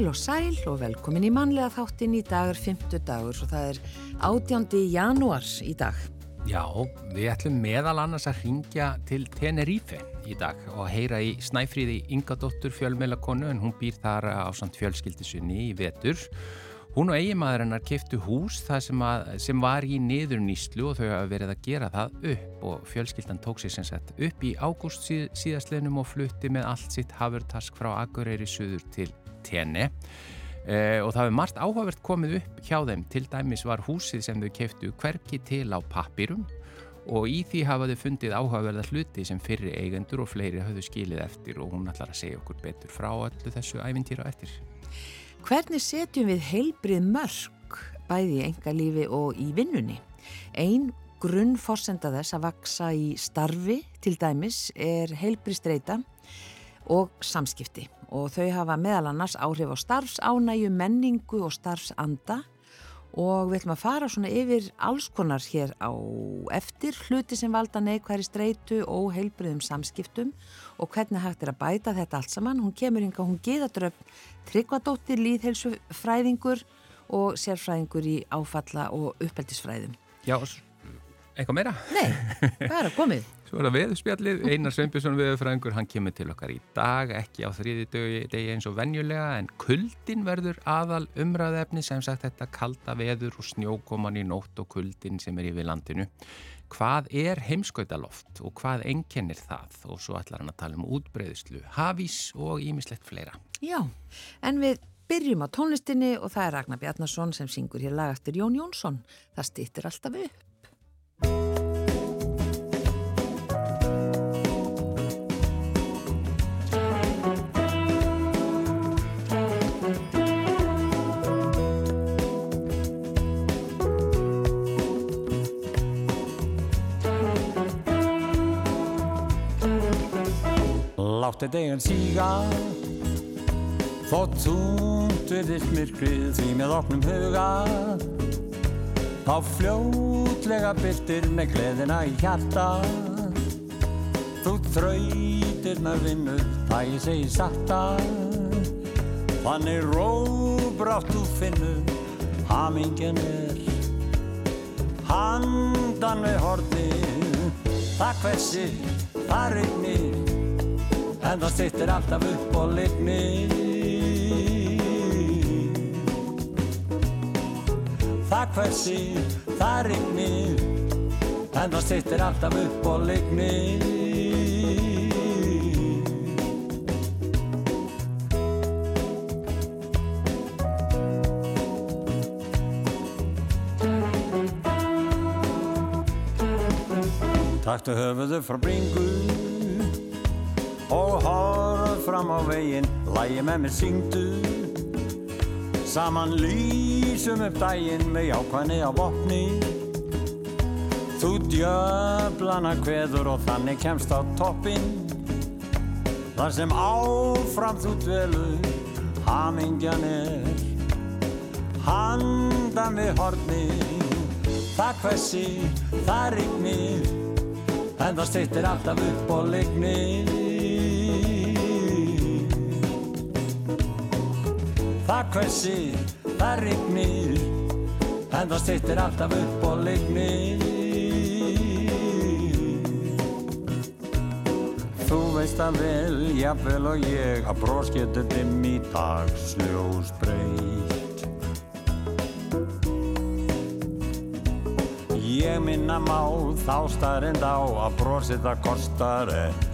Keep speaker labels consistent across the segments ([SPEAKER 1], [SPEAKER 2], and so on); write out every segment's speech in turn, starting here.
[SPEAKER 1] Heil og sæl og velkomin í manlega þáttin í dagar 50 dagur og það er 18. janúar í dag.
[SPEAKER 2] Já, við ætlum meðal annars að ringja til Tenerife í dag og heyra í Snæfríði Ingadóttur fjölmeilakonu en hún býr þar á samt fjölskyldisunni í vetur. Hún og eigimaður hennar keftu hús sem, að, sem var í niður nýslu og þau hafa verið að gera það upp og fjölskyldan tók sér sem sagt upp í ágúst síð, síðastleginum og flutti með allt sitt hafurtask frá Akureyri suður til Tene eh, og það hefur margt áhugavert komið upp hjá þeim til dæmis var húsið sem þau keftu hverki til á pappirum og í því hafa þau fundið áhugaverða hluti sem fyrri eigendur og fleiri hafðu skilið eftir og hún ætlar að segja okkur betur frá öllu þessu æfintýra eftir.
[SPEAKER 1] Hvernig setjum við heilbrið mörg bæði í engalífi og í vinnunni? Einn grunnforsenda þess að vaksa í starfi til dæmis er heilbrið streyta og samskipti og þau hafa meðal annars áhrif á starfsánæju, menningu og starfsanda og við ætlum að fara svona yfir alls konar hér á eftir hluti sem valda neikværi streitu og heilbriðum samskiptum og hvernig hægt er að bæta þetta allt saman. Hún kemur yngar, hún geðadröfn tryggvadóttir, líðhelsufræðingur og sérfræðingur í áfalla og uppeldisfræðum.
[SPEAKER 2] Já, eitthvað meira?
[SPEAKER 1] Nei, bara komið.
[SPEAKER 2] Svo er það veðspjallið, Einar Sveinbjörnsson veðurfræðingur, hann kemur til okkar í dag, ekki á þriði degi eins og venjulega, en kuldin verður aðal umræðefni sem sagt þetta kalda veður og snjókoman í nótt og kuldin sem er yfir landinu. Hvað er heimskautaloft og hvað enkennir það? Og svo ætlar hann að tala um útbreyðslu, hafís og ímislegt fleira.
[SPEAKER 1] Já, en við byrjum á tónlistinni og það er Ragnar Bjarnason sem syngur hér lag eftir Jón Jónsson. Það stýttir alltaf upp.
[SPEAKER 3] Láttu deginn síga. Þótt þúnt viðist myrkrið því með opnum huga. Þá fljótlega byrtir með gleðina í hjarta. Þú þrautirnar vinnur það ég segi sakta Þannig róbrátt þú finnur Hamingen er. Handan við hortið Það hversir, það regnir En það sittir alltaf upp og lignir Það hversir, það regnir En það sittir alltaf upp og lignir Taktu höfuðu frá bringu og horf fram á veginn. Lægi með mér syngdu. Saman lýsum upp daginn með jákvæðni á botni þú djöflana hveður og þannig kemst á toppin þar sem áfram þú dvelur hamingjan er. Handan við horni það hversi, það rignir. En það styrtir alltaf upp og lignir Það hversir, það rignir En það styrtir alltaf upp og lignir Þú veist að vel, jafnvel og ég að brós getur dimm í dagsljós breytt. Ég minna má þá starrend á að brósið það kostar ekki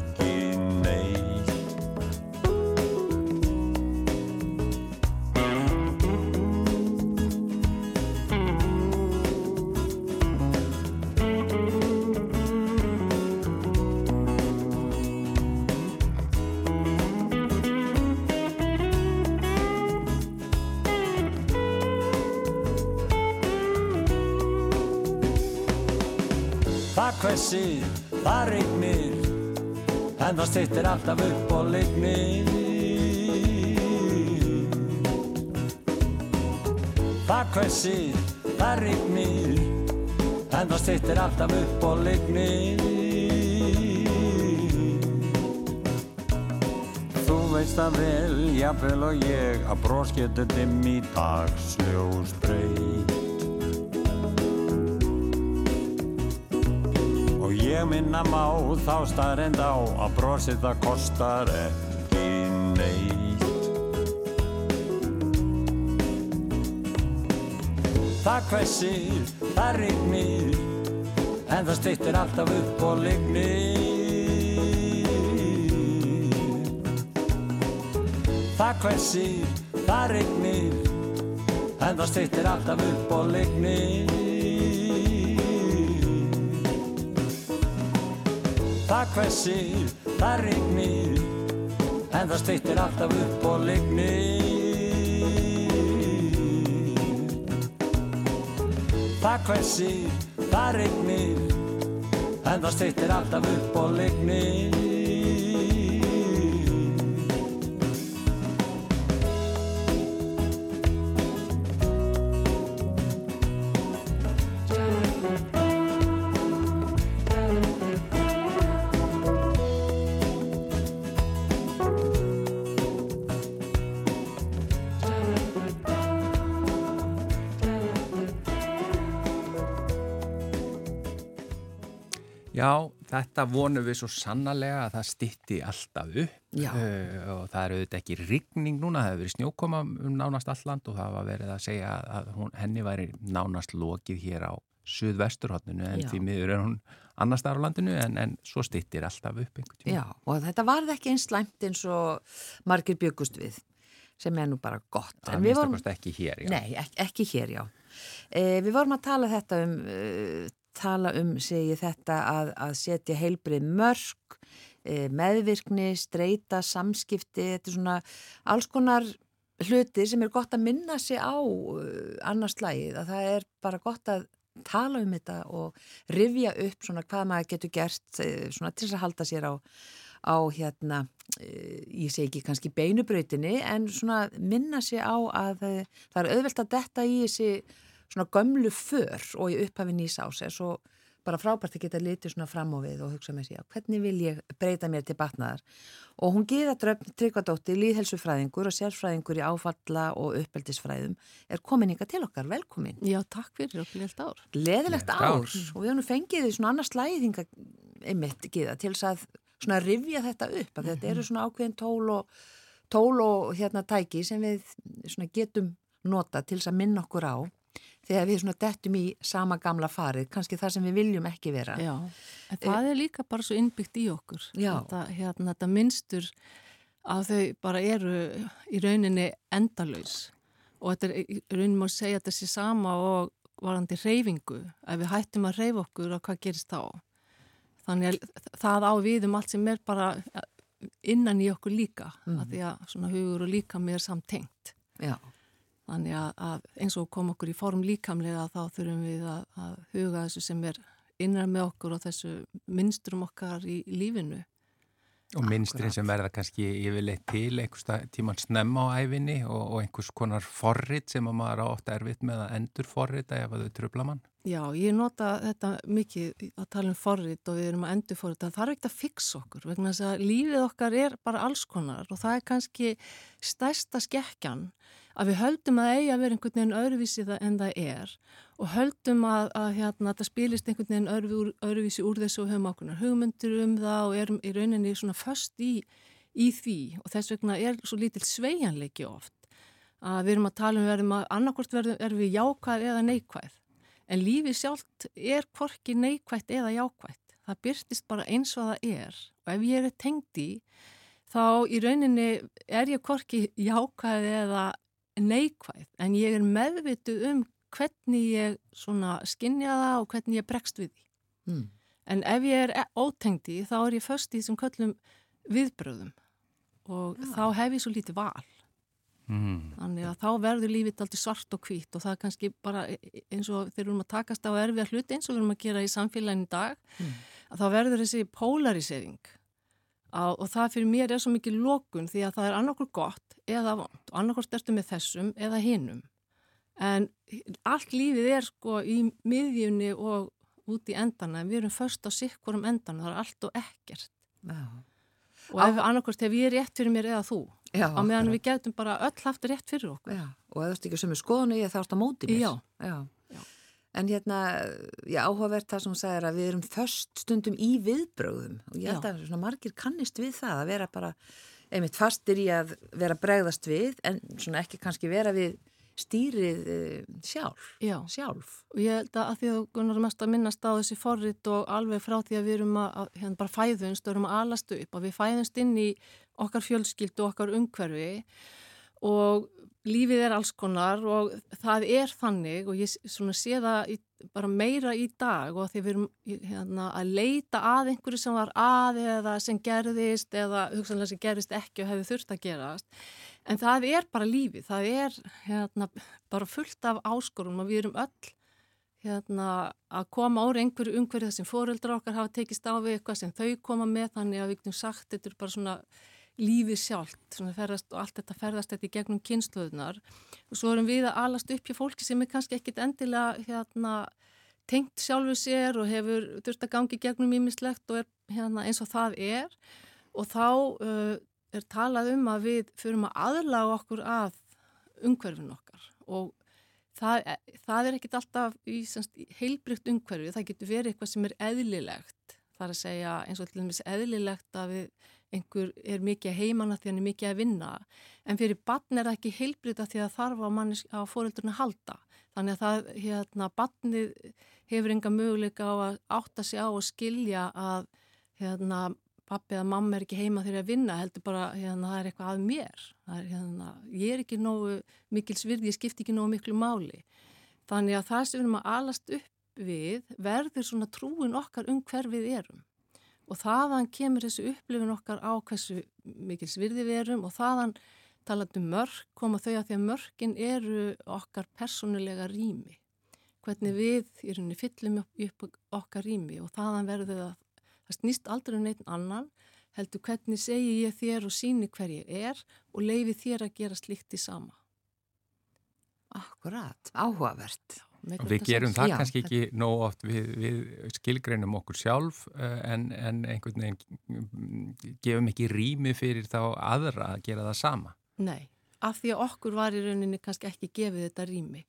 [SPEAKER 3] Það hversir, það rignir En það styrtir alltaf upp og lignir Það hversir, það rignir En það styrtir alltaf upp og lignir Þú veist það vel, jafnvel og ég að dimm í dagsljós breyt minna má þá starrend á að brósið það kostar ekki neitt. Það hversir, það rignir en það stýttir alltaf upp og lignir Það hversir, það rignir en það stýttir alltaf upp og lignir Það hversir, það rignir en það stýttir alltaf upp og lignir Það hversir, það rignir en það stýttir alltaf upp og lignir
[SPEAKER 2] Já, þetta vonum við svo sannarlega að það stitti alltaf upp uh, og það er auðvitað ekki rigning núna, það hefur verið snjókoma um nánast alland og það var verið að segja að hún, henni væri nánast lokið hér á suðvesturhóttinu en
[SPEAKER 1] Já.
[SPEAKER 2] því miður er hún annars þar á landinu en, en svo stittir alltaf upp einhvern tíma.
[SPEAKER 1] Já, og þetta varð ekki eins slæmt eins og margir byggust við sem er nú bara gott.
[SPEAKER 2] Það minnst
[SPEAKER 1] vorum-
[SPEAKER 2] ekki hér, já.
[SPEAKER 1] Nei, ekki, ekki hér, já. E, við vorum að tala þetta um, uh, tala um, segi ég þetta, að, að setja heilbrið mörg, e, meðvirkni, streyta, samskipti, þetta er svona alls konar hluti sem er gott að minna sig á uh, annars lagið, að það er bara gott að tala um þetta og rifja upp svona hvað maður getur gert eh, svona til þess að halda sér á, á hérna, ég segi ekki kannski beinubrautinni en svona minna sig á að það er auðvelt að detta í þessi svona gömlu för og í upphafi nýs ás er svo bara frábært að geta litið svona fram á við og hugsa með sig, já, hvernig vil ég breyta mér til batnaðar? Og hún geða dröfn tryggvadótti, líðhelsufræðingur og sérfræðingur í áfalla og uppeldisfræðum er komin ykkar til okkar, velkomin.
[SPEAKER 4] Já, takk fyrir og gleðilt ár.
[SPEAKER 1] leðilegt ár. og við höfum fengið því svona annars slæðinga einmitt giða til þess að svona rifja þetta upp að þetta eru svona ákveðin tól og tól og hérna tæki sem við svona getum nota til þess að minna okkur á þegar við svona dettum í sama gamla farið, kannski það sem við viljum ekki vera.
[SPEAKER 4] Já, en það er líka bara svo innbyggt í okkur. Þetta, hérna, þetta minnstur að þau bara eru í rauninni endalaus og þetta er rauninni má segja að sé sama og varandi reyfingu. Ef við hættum að reyfa okkur og hvað gerist þá? Þannig að það á við um allt sem er bara innan í okkur líka, mm. að því að svona hugur og líka mér samtengt.
[SPEAKER 1] Já,
[SPEAKER 4] Þannig að, að eins og kom okkur í form líkamlega þá þurfum við að, að huga þessu sem er innan með okkur og þessu minnsturum okkar í lífinu.
[SPEAKER 2] Og minnstrin sem verða kannski yfirleitt til einhvers tíman snemma á æfinni og, og einhvers konar forrit sem að maður ofta erfitt með að endur forrita ef að þau tröfla mann.
[SPEAKER 4] Já, ég nota þetta mikið að tala um forrit og við erum að endur forrit. Það þarf ekkert að fixa okkur vegna þess að lífið okkar er bara alls konar og það er kannski stærsta skekkjan að við höldum að eigi að vera einhvern veginn öðruvísi það en það er og höldum að, að hérna, það spilist einhvern veginn öðru, öðruvísi úr þessu og höfum okkur hugmyndur um það og erum í rauninni svona föst í, í því. Og þess vegna er svo lítill sveianleiki oft að við erum að tala um verðum að annarkort verðum er við jákvæð eða neikvæð. En lífið sjálft er hvorki neikvætt eða jákvætt. Það byrtist bara eins og það er. Og ef ég er tengd í þá í rauninni er ég hvorki jákvæð eða neikvæð en ég er meðvituð um hvernig ég svona skinja það og hvernig ég bregst við því.
[SPEAKER 1] mm.
[SPEAKER 4] En ef ég er e- ótengd í þá er ég först í þessum köllum viðbröðum og
[SPEAKER 1] Já.
[SPEAKER 4] þá hef ég svo lítið val.
[SPEAKER 2] Mm.
[SPEAKER 4] Þannig að þá verður lífið aldrei svart og hvít og það er kannski bara e- eins og þegar við erum að takast á erfiða hluti eins og við erum að gera í samfélaginu í dag
[SPEAKER 1] Mm.
[SPEAKER 4] að þá verður þessi polarisering á, og það fyrir mér er svo mikið lókun því að það er annarkur gott eða vond og annarkur stertu með þessum eða hinnum en allt lífið er sko í miðjunni og út í endana en við erum först á sikkurum endana, það er allt og ekkert
[SPEAKER 1] Já.
[SPEAKER 4] og ef, annarkvæmst ef ég er rétt fyrir mér eða þú
[SPEAKER 1] Já,
[SPEAKER 4] á meðan við getum bara öll haft rétt fyrir okkur
[SPEAKER 1] Já, og ef þú ert ekki sömu skoðinu ég þá ert á móti mér.
[SPEAKER 4] Já.
[SPEAKER 1] Já. En hérna, já, áhugavert það sem hún sagir að við erum föst stundum í viðbrögðum og ég held að svona margir kannist við það að vera bara, einmitt fastir í að vera bregðast við en svona ekki kannski vera við stýrið uh, sjálf,
[SPEAKER 4] Já.
[SPEAKER 1] sjálf.
[SPEAKER 4] og ég held að, því að Gunnar er mest að minnast á þessi forrit og alveg frá því að við erum að, hérna bara fæðunst og erum að alastu upp og við fæðumst inn í okkar fjölskyldu og okkar umhverfi og lífið er alls konar og það er þannig og ég sé það í, bara meira í dag og því við erum hérna, að leita að einhverju sem var að eða sem gerðist eða hugsanlega sem gerðist ekki og hefði þurft að gerast. En það er bara lífið, það er hérna, bara fullt af áskorun og við erum öll hérna, að koma ára einhverju umhverju þar sem fóreldrar okkar hafa tekist á við eitthvað sem þau koma með þannig að við getum sagt þetta er bara svona lífið sjálft ferðast, og allt þetta ferðast þetta í gegnum kynsluðunar og svo erum við að alast upp hjá fólki sem er kannski ekkit endilega hérna, tengt sjálfu sér og hefur þurft að gangi gegnum ímislegt og er hérna, eins og það er. Og þá uh, er talað um að við fyrum að aðlaga okkur að umhverfin okkar. Og það, það er ekkit alltaf í heilbrygt umhverfi, það getur verið eitthvað sem er eðlilegt, það er að segja eins og til dæmis eðlilegt að við einhver er mikið heimanna því hann er mikið að vinna. En fyrir batn er það ekki heilbrita því að þarf á, á fóreldurinn að halda. Þannig að það, hérna, batnið hefur enga möguleika á að átta sig á og skilja að hérna, pappi eða mamma er ekki heima þegar að vinna heldur bara, hérna, það er eitthvað að mér. Er, hérna, ég er ekki nógu mikil svirði, ég skipti ekki nógu miklu máli. Þannig að það sem við erum að alast upp við verður svona trúin okkar um hver við erum og þaðan kemur þessu upplifin okkar á hversu mikil svirði við erum og þaðan talandi um mörg koma þau að því að mörgin eru okkar personulega rými. Hvernig við í rauninni fyllum upp, okkar rými og þaðan verður það það snýst aldrei um neitt annan heldur hvernig segi ég þér og síni hver ég er og leifi þér að gera slikt í sama.
[SPEAKER 1] Akkurat, áhugavert.
[SPEAKER 2] Og við gerum það
[SPEAKER 1] Já,
[SPEAKER 2] kannski ekki nóg oft. Við, við skilgreinum okkur sjálf eh, en, en einhvern veginn gefum ekki rými fyrir þá aðra að gera það sama.
[SPEAKER 4] Nei, af því að okkur var í rauninni kannski ekki gefið þetta rými.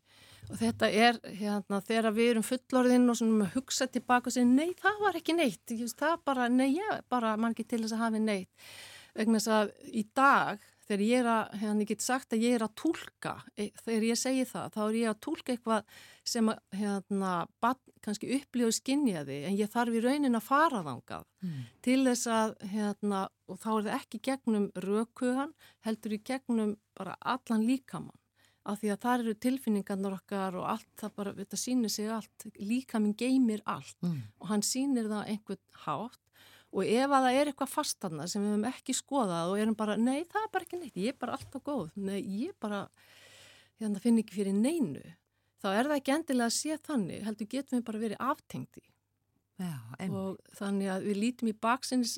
[SPEAKER 4] Og þetta er hérna þegar við erum fullorðinn og svona hugsa tilbaka og segja nei það var ekki neitt, það bara nei ég bara mann ekki til þess að hafi neitt. Vegna þess að í dag þegar ég er að, hérna ég get sagt að ég er að tólka, þegar ég segi það þá er ég að tólka eitthvað sem að hérna bat, kannski upplifu skinjaði en ég þarf í raunin að fara þangað mm. til þess að hérna og þá er það ekki gegnum rökugan heldur í gegnum bara allan líkamann af því að það eru tilfinningarnar okkar og allt það bara, þetta sýnir sig allt líkaminn geymir allt
[SPEAKER 1] Mm.
[SPEAKER 4] og hann sýnir það einhvern hátt og ef að það er eitthvað fastanna sem við hefum ekki skoðað og erum bara, nei það er bara ekki neitt, ég er bara alltaf góð, nei ég bara, hérna finn ekki fyrir neinu, þá er það ekki endilega að sé þannig, heldur getum við bara verið aftengdi
[SPEAKER 1] Já,
[SPEAKER 4] og þannig að við lítum í baksinnis,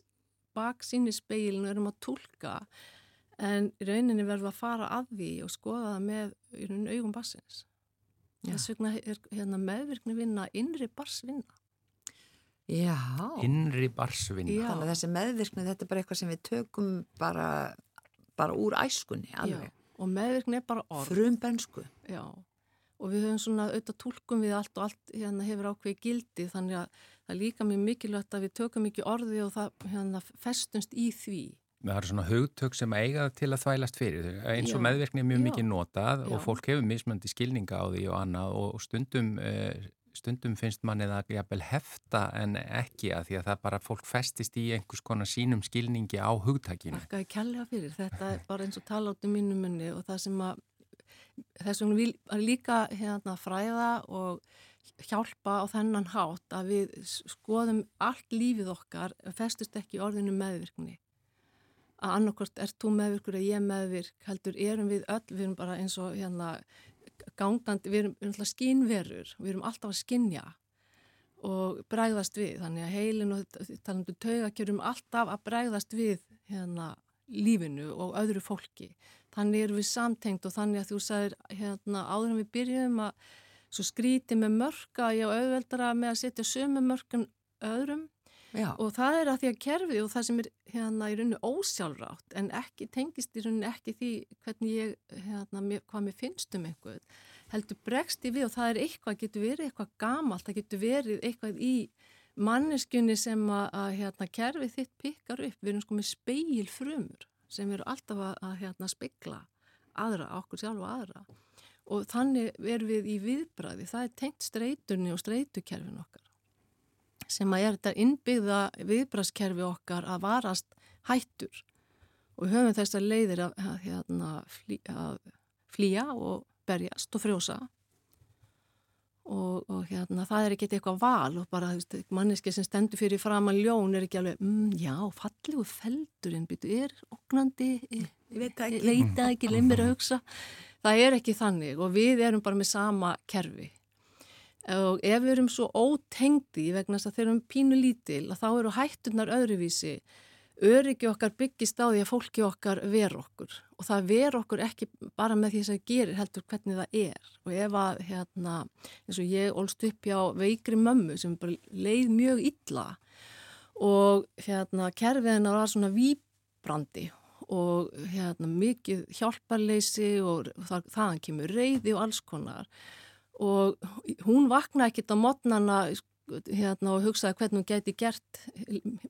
[SPEAKER 4] baksinnispeilinu og erum að tólka en rauninni verðum að fara að því og skoða það með rauninni augum barsins. Þess vegna er hérna, meðvirkni vinna innri barsvinna.
[SPEAKER 1] Já.
[SPEAKER 2] Innri barsvinna.
[SPEAKER 4] Já.
[SPEAKER 1] Þannig að þessi meðvirkni, þetta er bara eitthvað sem við tökum bara, bara úr æskunni, alveg.
[SPEAKER 4] Já. Og meðvirkni er bara orð.
[SPEAKER 1] Frum bensku.
[SPEAKER 4] Já. Og við höfum svona auðvitað tólkum við allt og allt hérna hefur ákveði gildi þannig að það er líka mjög mikilvægt að við tökum ekki orði og það hérna, festumst í því.
[SPEAKER 2] Það eru svona hugtök sem eiga til að þvælast fyrir. Eins og meðvirkni er mjög
[SPEAKER 4] Já.
[SPEAKER 2] mikið notað
[SPEAKER 4] Já.
[SPEAKER 2] og fólk hefur mismöndi skilninga á því og annað og stundum, eh, stundum finnst manni það jafnvel hefta en ekki að því að það bara fólk festist í einhvers konar sínum skilningi á hugtakinu.
[SPEAKER 4] Þakka ég kærlega fyrir. Þetta er bara eins og tala át um mínum munni og það sem að þess vegna vil líka hérna fræða og hjálpa á þennan hátt að við skoðum allt lífið okkar festust ekki orðinu meðvirkni að annarkort ert þú meðvirkur að ég meðvirk heldur erum við öll, við erum bara eins og hérna gangandi, við erum, alltaf skínverur, við erum alltaf að skinja og bregðast við, þannig að heilin og talandu taugakjörum alltaf að bregðast við hérna lífinu og öðru fólki. Þannig erum við samtengt og þannig að þú sagðir hérna áður en við byrjum að svo skríti með mörka, ég auðveldara með að setja sömu mörkun öðrum
[SPEAKER 1] Já.
[SPEAKER 4] og það er að því að kerfi og það sem er hérna í rauninu ósjálfrátt en ekki tengist í rauninu ekki því hvernig ég, hérna, mér, hvað mér finnst um einhvern, heldur bregst í við og það er eitthvað, getur verið eitthvað gamalt, það getur verið eitthvað í manneskjunni sem að, að hérna, kerfi þitt pikkar upp, við erum sko með speil frumur sem eru alltaf að, að hérna, spekla aðra, okkur sjálf og aðra. Og þannig erum við í viðbræði, það er tengt streytunni og streytukerfin okkar sem að er þetta innbyggða viðbræðskerfi okkar að varast hættur. Og við höfum þessar leiðir að, að, hérna, flý, að flýja og berjast og frjósa. Og, og hérna, það er ekki eitthvað val og bara manneski sem stendur fyrir fram að ljón er ekki alveg, mm, já, fallegu feldurinn byrju, er oknandi veit ekki, leita ekki, leið að hugsa. Það er ekki þannig og við erum bara með sama kerfi og ef við erum svo ótengdi vegna þess að þeir eru pínu lítil þá eru hættunar öðruvísi. Öryggi okkar byggist á því að fólki okkar ver okkur. Og það ver okkur ekki bara með því það gerir heldur hvernig það er. Og ef að hérna eins og ég ólst upp hjá veikri mömmu sem bara leið mjög illa. Og hérna kerfið hennar var svona výbrandi og hérna mikið hjálparleysi og það, þaðan kemur reyði og alls konar og hún vaknaði ekkert á modnana hérna, og hugsaði hvernig hún geti gert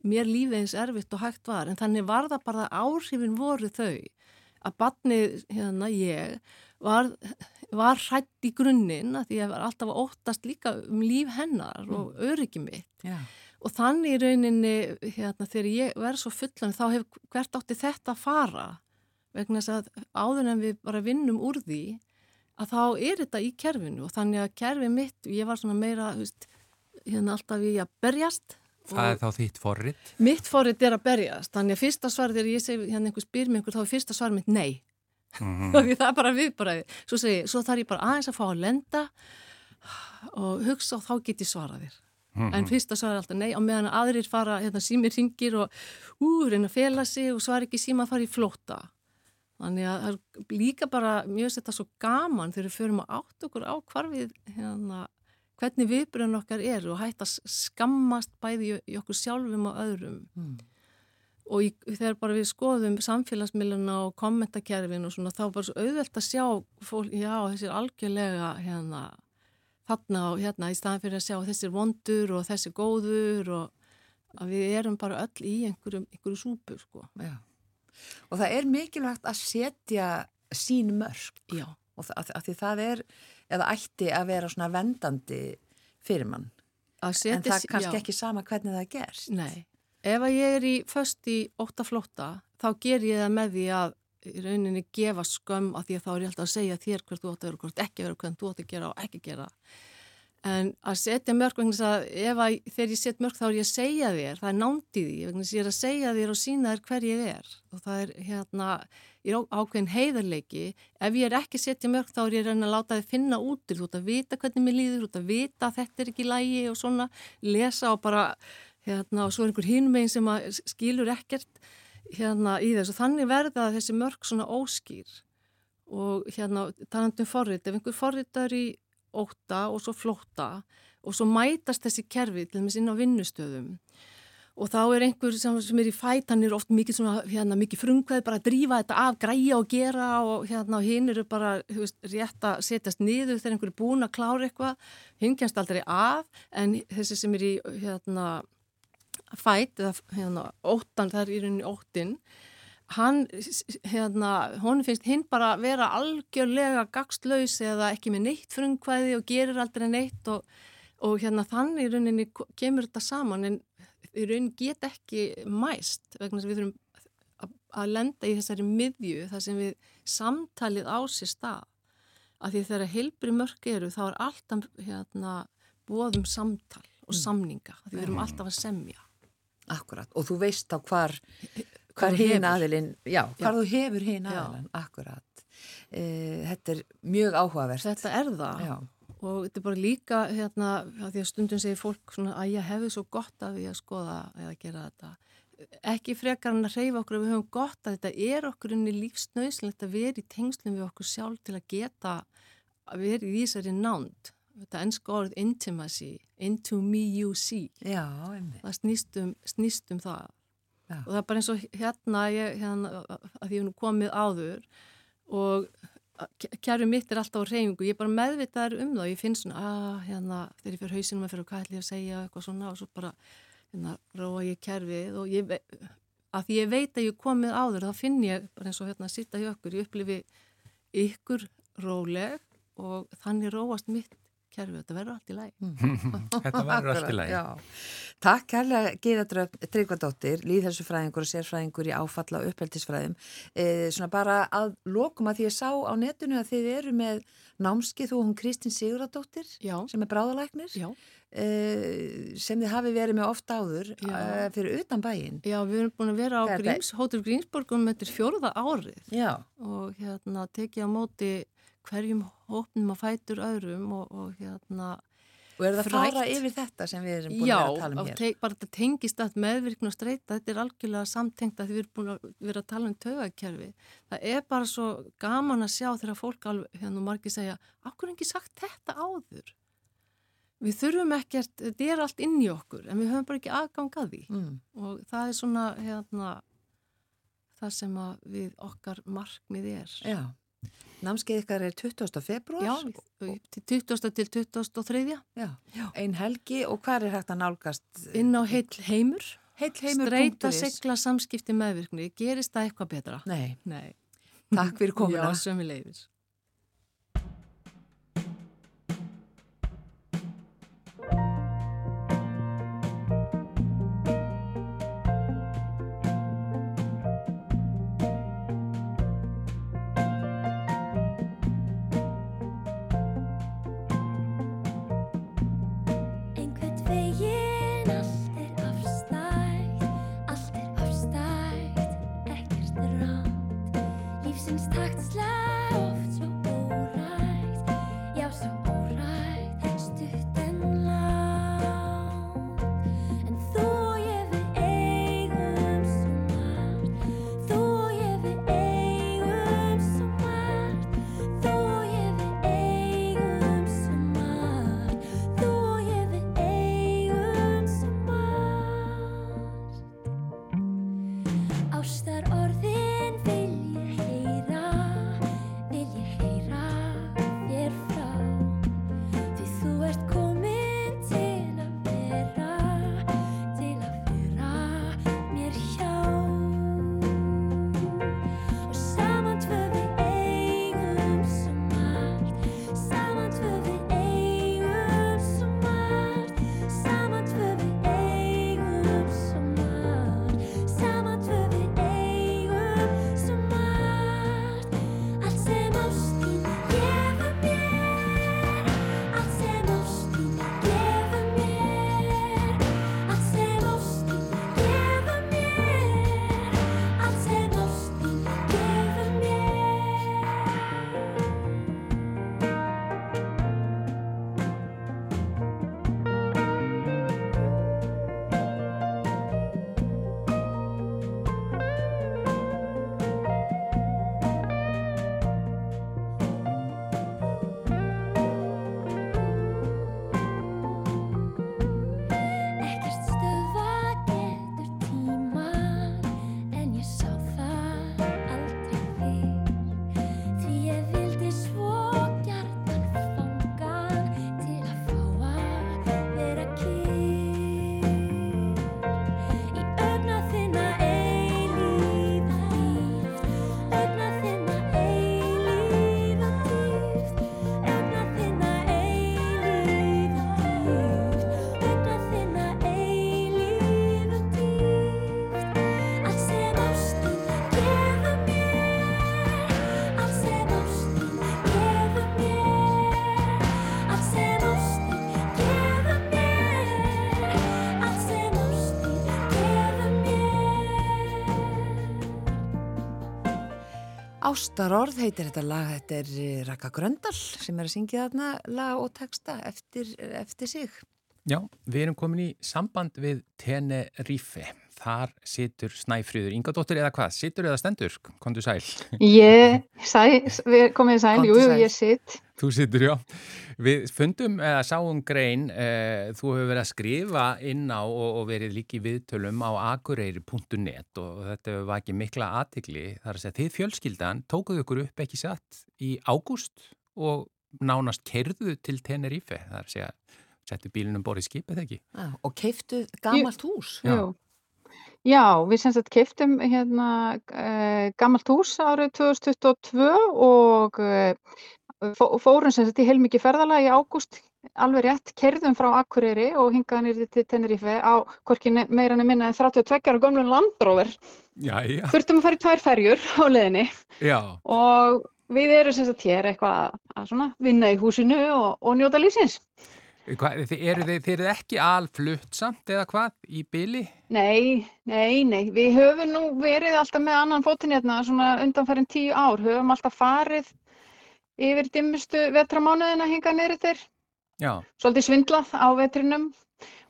[SPEAKER 4] mér lífið eins erfitt og hægt var en þannig var það bara áhrifin voru þau að barnið, hérna ég var, var hrætt í grunninn að því að ég var alltaf að óttast líka um líf hennar mm. og öryggi mitt
[SPEAKER 1] Já.
[SPEAKER 4] og þannig í rauninni hérna þegar ég verð svo fullan þá hef hvert átti þetta að fara vegna þess að áður en við bara vinnum úr því að þá er þetta í kerfinu og þannig að kerfi mitt, ég var svona meira veist, hérna alltaf í að berjast
[SPEAKER 2] Það er þá þitt forrið?
[SPEAKER 4] Mitt forrið er að berjast, þannig að fyrsta svar þegar ég segi hérna einhver spyr mér einhver þá er fyrsta svar mitt nei mm -hmm. það er bara viðbræði svo, svo þarf ég bara aðeins að fá að lenda og hugsa og þá get ég svara þér mm -hmm. en fyrsta svar er alltaf nei og meðan aðrir fara, hérna símir ringir og ú, reyna að fela sig og svar ekki síma að fara í flóta Þannig að það er líka bara mjög setta svo gaman þegar við förum að átt okkur á hvarfið hérna, hvernig viðbröðun okkar er og hægt að skammast bæði í okkur sjálfum og öðrum. Mm. Og í, þegar bara við skoðum samfélagsmiðluna og kommentakerfin og svona þá bara svo auðvelt að sjá fólk, já þessir algjörlega hérna þarna og hérna í staðan fyrir að sjá þessir vondur og þessir góður og að við erum bara öll í einhverju, einhverju súpu sko.
[SPEAKER 1] Já og það er mikilvægt að setja sín mörg
[SPEAKER 4] Já.
[SPEAKER 1] og það, að því það er eða ætti að vera svona vendandi fyrir mann. En það er kannski já. ekki sama hvernig það gerst.
[SPEAKER 4] Nei, ef að ég er í först í óttaflótta þá ger ég það með því að í rauninni gefa skömm að því að þá er ég alltaf að segja þér hvert þú átt að vera, hvert ekki vera, hvernig þú átt að gera og ekki gera En að setja mörg, að að, þegar ég set mörg þá er ég að segja þér, það er nándið í, ég er að segja þér og sína þér hver ég er. Og það er hérna, ég er ákveðin heiðarleiki, ef ég er ekki að setja mörg þá er ég að láta þið finna þú ert að vita hvernig mér líður, ert að vita að þetta er ekki lægi og svona, lesa og bara, hérna, og svo er einhver hinmegin sem skilur ekkert hérna í þessu, þannig verða þessi mörg svona óskýr. Og hérna, talandum forrið, ef einhver forriðar í óta og svo flóta og svo mætast þessi kerfi til þess inn á vinnustöðum. Og þá er einhver sem, sem er í fæt hann er oft mikið, hérna, mikið frungveð bara að drífa þetta af, græja og gera og hérna, hinn eru bara veist, rétt að setjast niður þegar einhver er búin að klára eitthvað. Hinn kemst aldrei af en þessi sem er í hérna, fæt eða hérna, óttan, það er í rauninni óttin hann, hérna, hún finnst hinn bara vera algjörlega gagslaus eða ekki með neitt frumkvæði og gerir aldrei neitt og, og hérna þannig í rauninni kemur þetta saman en í rauninni get ekki mæst vegna sem við þurfum að, lenda í þessari miðju þar sem við samtalið á sér stað að því þegar heilbri mörg eru þá er alltaf hérna bóðum samtal og mm. samninga því við erum alltaf að semja
[SPEAKER 1] Akkurat, og þú veist á hvar hvar hinn aðilinn, já, hvar já. þú hefur hinn aðilinn, akkurat e, þetta er mjög áhugavert
[SPEAKER 4] þetta er það já. og þetta er bara líka hérna, því að stundum segir fólk svona að ég hefði svo gott af því að skoða eða gera þetta ekki frekar en að reyfa okkur við höfum gott að þetta er okkur unni lífsnauslegt að vera í tengslum við okkur sjálf til að geta að vera í þýsari nánd
[SPEAKER 5] þetta ennska orð intimacy, into me you see.
[SPEAKER 1] Já.
[SPEAKER 5] Það snýst um, snýst um það. Já. Og það er bara eins og hérna, ég, hérna að ég hef nú komið áður og kjæru mitt er alltaf á reyfingu, ég er bara meðvitaðar um það og ég finn svona, að ah, hérna, þegar ég fyrir hausinum að fyrir hvað ætlum ég að segja eitthvað svona og svo bara, hérna, róa ég kjærfið og ég, að ég veit að ég komið áður, þá finn ég bara eins og hérna að sitta hjá okkur, ég upplifi ykkur róleg og þannig róast mitt kerfi, þetta verður allt í læg
[SPEAKER 2] Þetta verður allt í læg
[SPEAKER 1] Takk kærlega Gíðadröf Tryggvardóttir, líðhelsufræðingur og sérfræðingur í áfalla og uppeldisfræðum. E, svona bara að lokum að því ég sá á netinu að þið eru með námskið þú og hún Kristín Siguradóttir Já. sem er bráðalæknir Já. E, sem þið hafi verið með ofta áður e, fyrir utan bæin
[SPEAKER 5] Já, við erum búin að vera á Gríms, Hótur Grímsborgum með þetta fjörða árið.
[SPEAKER 1] Já.
[SPEAKER 5] og hérna tekið á móti hverjum hópnum að fætur öðrum og, og hérna
[SPEAKER 1] Og er það að fara yfir þetta sem við erum búin
[SPEAKER 5] Já,
[SPEAKER 1] að tala um hér?
[SPEAKER 5] Já, bara þetta tengist að meðvirkna og streyta, þetta er algjörlega samtengt að við erum búin að vera að tala um tögakerfi. Það er bara svo gaman að sjá þegar fólk alveg, hérna margir segja, okkur ekki sagt þetta áður? Við þurfum ekkert, þetta er allt inn í okkur, en við höfum bara ekki aðgang að því. Mm. Og það er svona, hérna, það sem við okkar markmið er.
[SPEAKER 1] Já. Námskeið ykkar er 20. februar?
[SPEAKER 5] Já, 20. til 23.
[SPEAKER 1] Já, einn helgi og hvað er hægt að nálgast?
[SPEAKER 5] Inn á heil heimur.
[SPEAKER 1] Heil heimur.
[SPEAKER 5] Streita segla samskipti meðvirkni. Gerist það eitthvað betra?
[SPEAKER 1] Nei.
[SPEAKER 5] Nei.
[SPEAKER 1] Takk fyrir komuna.
[SPEAKER 5] Já, sömu
[SPEAKER 1] Ástarorð heitir þetta lag, þetta er eh, Raka Gröndal sem er að syngja þarna lag og texta eftir, eftir sig.
[SPEAKER 2] Já, við erum komin í samband við Tenerife. Þar situr Snæfríður Ingadóttir eða hvað, situr eða stendur, kontu sæl?
[SPEAKER 6] Ég, sæl, komið sæl, jú, jú, ég sitt.
[SPEAKER 2] Þú situr, já. Við fundum eða sáum grein, eh, þú hefur verið að skrifa inn á og, og verið líki viðtölum á akureyri.net og þetta hefur vakið mikla aðtikli. Það er að segja, þið fjölskyldan tókuðu ykkur upp ekki satt í ágúst og nánast kerðu til Tenerife, það er að segja settu bílinum borðið skipið ekki.
[SPEAKER 1] Já, og keiftu gamalt hús.
[SPEAKER 6] Já, Já við sem sagt keiftum hérna uh, gamalt hús árið 2022 og uh, fórum sem sagt í heilmikið ferðala í ágúst alveg rétt, kerðum frá Akureyri og hingaði nýrði til Tenerife á hvorkin meira en minna en 32 ára gömlun landróver.
[SPEAKER 2] Já, já.
[SPEAKER 6] Þurftum að fara í tvær ferjur á leðinni.
[SPEAKER 2] Já.
[SPEAKER 6] Og við erum sem sagt hér eitthvað að vinna í húsinu og, og njóta lífsins.
[SPEAKER 2] Eru þið, þið ekki alflutt samt eða hvað í byli?
[SPEAKER 6] Nei, nei, nei. Við höfum nú verið alltaf með annan fótinn hérna svona undanfærin tíu ár. Höfum alltaf farið yfir dimmustu vetramánuðina hinga neyri þeir.
[SPEAKER 2] Já.
[SPEAKER 6] Svolítið svindlað á vetrinum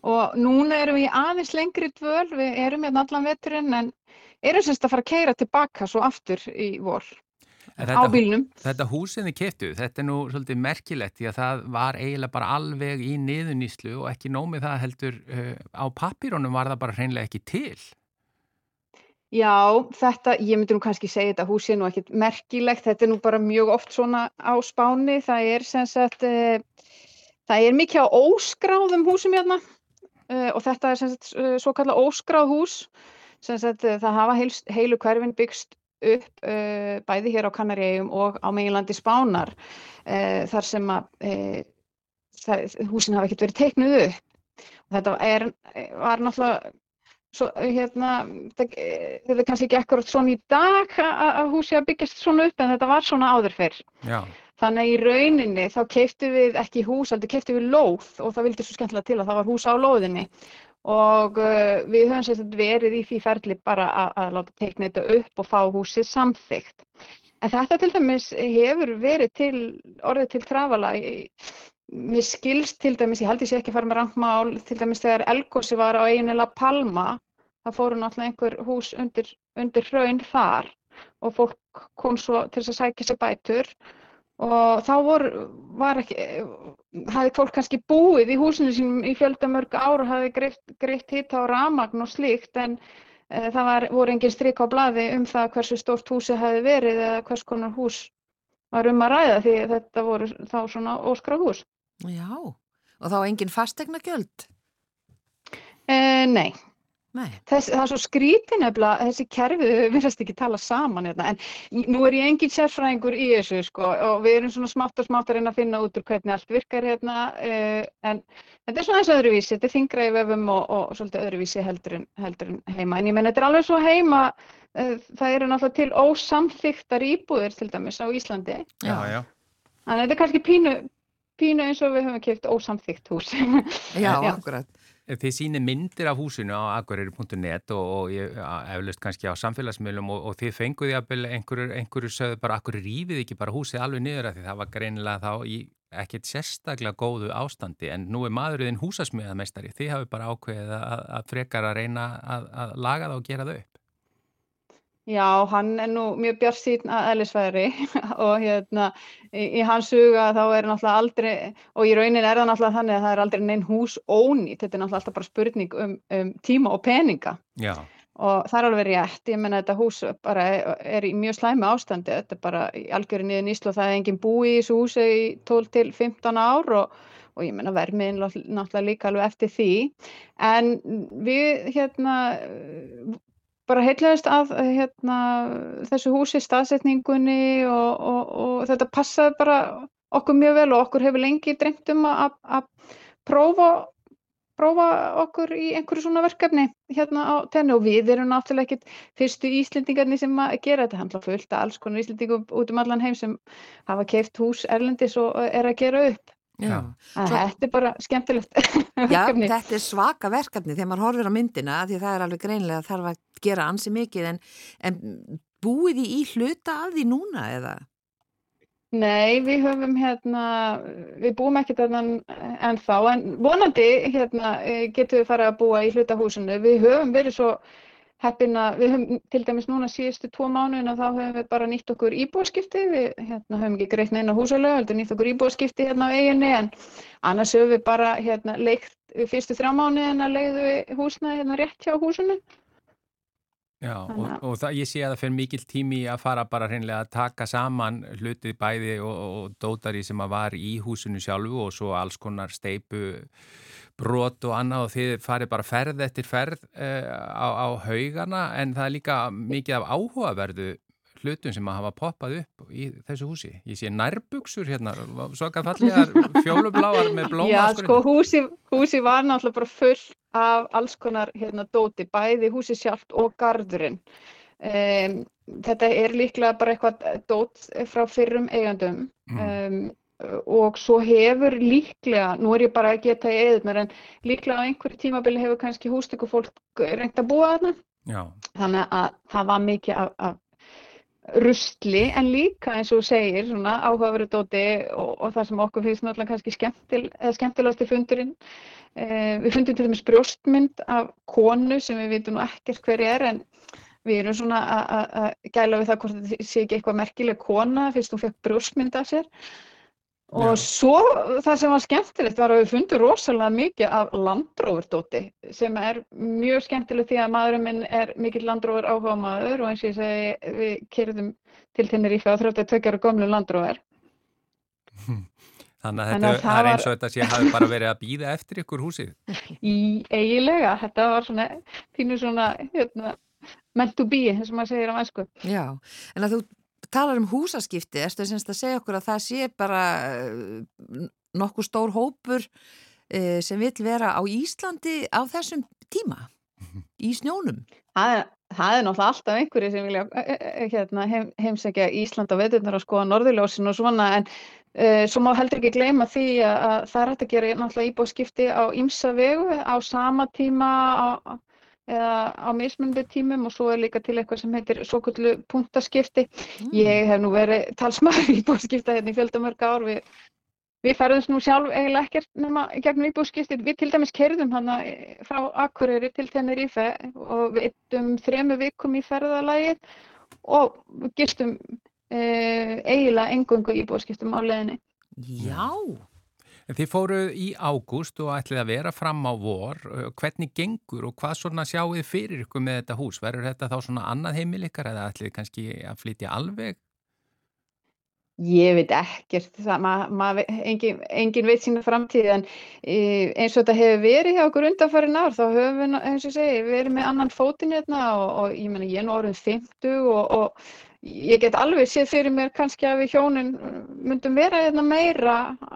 [SPEAKER 6] og núna erum við aðeins lengri dvöl. Við erum hérna allan veturinn en erum semst að fara að keira tilbaka svo aftur í vor.
[SPEAKER 2] Þetta,
[SPEAKER 6] á bílnum.
[SPEAKER 2] Þetta húsinni keftu, þetta er nú svolítið merkilegt því að það var eiginlega bara alveg í niðuníslu og ekki nómið það heldur uh, á papírónum var það bara hreinlega ekki til.
[SPEAKER 6] Já, þetta, ég myndi nú kannski segja þetta húsi er nú ekkit merkilegt, þetta er nú bara mjög oft svona á spáni, það er sem sagt, uh, það er mikið á óskráðum húsum hérna uh, og þetta er sem sagt svo kallað óskráð hús, sem sagt það hafa heil, heilu hverfin byggst upp uh, bæði hér á Kanaríum og á meginlandi Spánar uh, þar sem að uh, það, húsin hafa ekkert verið teiknuð upp. Og þetta er, var náttúrulega, svo, hérna, þetta er kannski ekki ekkur svona í dag að húsi að byggjast svona upp en þetta var svona áður fyrr.
[SPEAKER 2] Já.
[SPEAKER 6] Þannig að í rauninni þá keiftu við ekki hús, aldrei keiftu við lóð og það vildi svo skemmtilega til að það var hús á lóðinni og uh, við höfum sérstaklega verið í því ferli bara að, að láta teikna þetta upp og fá húsið samþygt. En þetta til dæmis hefur verið til, orðið til trafala. Mér skilst til dæmis, ég held ég sé ekki að fara með rangmál, til dæmis þegar Elgósi var á eiginlega Palma, það fóru náttúrulega einhver hús undir, undir hraun þar og fólk kom svo til þess að sækja sér bætur og þá voru, var ekki, hafði fólk kannski búið í húsinu sínum í fjöldamörg ár og hafði greitt, greitt hitt á ramagn og slíkt en e, það var, voru engin stryk á bladi um það hversu stórt húsi hafi verið eða hvers konar hús var um að ræða því þetta voru þá svona óskráð hús.
[SPEAKER 1] Já, og þá engin fastegna gjöld?
[SPEAKER 6] E, nei, Þess, það er svo skrítin nefnilega, þessi kerfið verðast ekki tala saman hérna. en nú er ég engin sérfræðingur í þessu sko, og við erum svona smátt og smátt að reyna að finna út úr hvernig allt virkar hérna uh, en þetta er svona eins og öðruvísi, þetta er þingra í vefum og, og svolítið öðruvísi heldur en, heldur en heima en ég menn þetta er alveg svo heima uh, það eru náttúrulega til ósamþyktar íbúðir til dæmis á Íslandi
[SPEAKER 2] já, já.
[SPEAKER 6] þannig að þetta er kannski pínu, pínu eins og við höfum kæft ósamþykt hús
[SPEAKER 1] Já, já. akkurat
[SPEAKER 2] Þið sýnir myndir af húsinu á agurir.net og, og ég eflust kannski á samfélagsmiðlum og, og þið fenguði einhverju, einhverju sögðu bara akkur rífið ekki bara húsið alveg niður að því? Það var greinilega þá í ekkert sérstaklega góðu ástandi. En nú er maðurinn húsasmiðameistari, þið hafi bara ákveðið að, að frekar að reyna að, að laga það og gera það upp.
[SPEAKER 6] Já, hann er nú mjög björn síðan að eðlisfæri og hérna í, í hans huga þá er náttúrulega aldrei, og í raunin er það náttúrulega þannig að það er aldrei neinn hús ónýtt, þetta er náttúrulega alltaf bara spurning um, um tíma og peninga
[SPEAKER 2] Já.
[SPEAKER 6] og það er alveg rétt, ég menna þetta hús bara er, er í mjög slæmi ástandi, þetta er bara í algjörðu niður nýslu og það er enginn búi í þessu húsi í 12 til 15 ár og og ég menna vermiðin náttúrulega líka alveg eftir því en við hérna bara heitlegast að hérna, þessu húsi staðsetningunni og, og, og þetta passaði bara okkur mjög vel og okkur hefur lengi dreymt um að, að prófa, prófa okkur í einhverju svona verkefni hérna á tenni og við erum náttúrulega ekkit fyrstu íslendingarnir sem að gera þetta handla fullt að alls konar íslendingum út um allan heim sem hafa keift hús erlendis og er að gera upp. Þetta er bara skemmtilegt
[SPEAKER 1] Já, þetta er svaka verkefni þegar maður horfir á myndina því það er alveg greinlega að þarf að gera ansi mikið en, en búið því í hluta af því núna eða?
[SPEAKER 6] Nei, við höfum hérna, við búum ekkert þarna ennþá, en vonandi hérna getum við farið að búa í hlutahúsinu. Við höfum verið svo heppin að við höfum til dæmis núna síðustu tvo mánuðin og þá höfum við bara nýtt okkur íbúaskipti. Við hérna, höfum ekki greitt neina húsalög, heldur nýtt okkur íbúaskipti hérna á eiginni, en annars höfum við bara hérna leikt fyrstu þrjá mánuðin að leiðu við húsna hérna rétt hjá húsinu.
[SPEAKER 2] Já, og, og það, ég sé að það fyrir mikil tími að fara bara hreinlega að taka saman hlutið bæði og, og dótari sem að var í húsinu sjálfu og svo alls konar steipu brot og annað og þið farið bara ferð eftir ferð uh, á, á haugana en það er líka mikið af áhugaverðu hlutum sem að hafa poppað upp í þessu húsi. Ég sé nærbuksur hérna, svaka fallegar fjólubláar með blóma.
[SPEAKER 6] Já, sko húsi, húsi var náttúrulega bara full af alls konar hérna dóti, bæði húsi sjálft og gardurinn. Um, þetta er líklega bara eitthvað dót frá fyrrum eigandum mm. um, og svo hefur líklega, nú er ég bara að geta í eðunar, en líklega á einhverju tímabili hefur kannski hústöku fólk reynd að búa þarna. Já. Þannig að það var mikið af, af rustli en líka eins og segir svona áhugaveru dóti og, og það sem okkur finnst náttúrulega kannski skemmtil, skemmtilegast í fundurinn. Eh, við fundum til dæmis brjóstmynd af konu sem við vitum ekkert hver er en við erum svona að gæla við það hvort þetta sé ekki eitthvað merkileg kona fyrst hún fekk brjóstmynd af sér. Og Já. svo það sem var skemmtilegt var að við fundum rosalega mikið af landrófurdóti sem er mjög skemmtilegt því að maðurinn minn er mikill landrófur áhuga maður og eins og ég segi við kyrðum til Tenerife á 32 ára gömlu landrófur.
[SPEAKER 2] Þannig að þetta það er eins og þetta sé að hafi bara verið að býða eftir ykkur húsið.
[SPEAKER 6] Í eigilega, þetta var svona, þínu svona, hérna, meant to be, eins og maður segir á æsku.
[SPEAKER 1] Já, en að þú talar um húsaskipti, erstu að segja okkur að það sé bara eh, nokkuð stór hópur eh, sem vil vera á Íslandi á þessum tíma í snjónum?
[SPEAKER 6] Það það er náttúrulega alltaf einhverju sem vilja eh, hérna, heim, heimsækja Ísland á veturnar og skoða Norðurljósin og svona en uh, svo má heldur ekki gleyma því að, að það er hægt að gera náttúrulega íbúðskipti á ymsa vegu á sama tíma á eða á mismunandi tímum og svo er líka til eitthvað sem heitir svo kvöldu punktaskipti. Mm. Ég hef nú verið talsmaður í búskipta hérna í fjöldamörg ár. Við, við ferðum nú sjálf eiginlega ekkert nema gegnum íbúskipti. Við til dæmis kerðum hana frá Akureyri til Tenerife og við eittum þremu vikum í ferðalagið og gistum e, eiginlega engungu íbúskiptum á leðinni.
[SPEAKER 1] Já!
[SPEAKER 2] En þið fóruð í ágúst og ætlið að vera fram á vor. Hvernig gengur og hvað svona sjáu þið fyrir ykkur með þetta hús? Verður þetta þá svona annað heimil ykkar eða ætlið kannski að flytja alveg?
[SPEAKER 6] Ég veit ekkert, það, ma, ma, engin, engin veit sína framtíð en eins og þetta hefur verið hjá okkur undanfæri nár þá höfum við, eins og segi, verið með annan fótinn hérna og, og ég menna ég er nú orðin 50 og, og ég get alveg séð fyrir mér kannski að við hjónin myndum vera hérna meira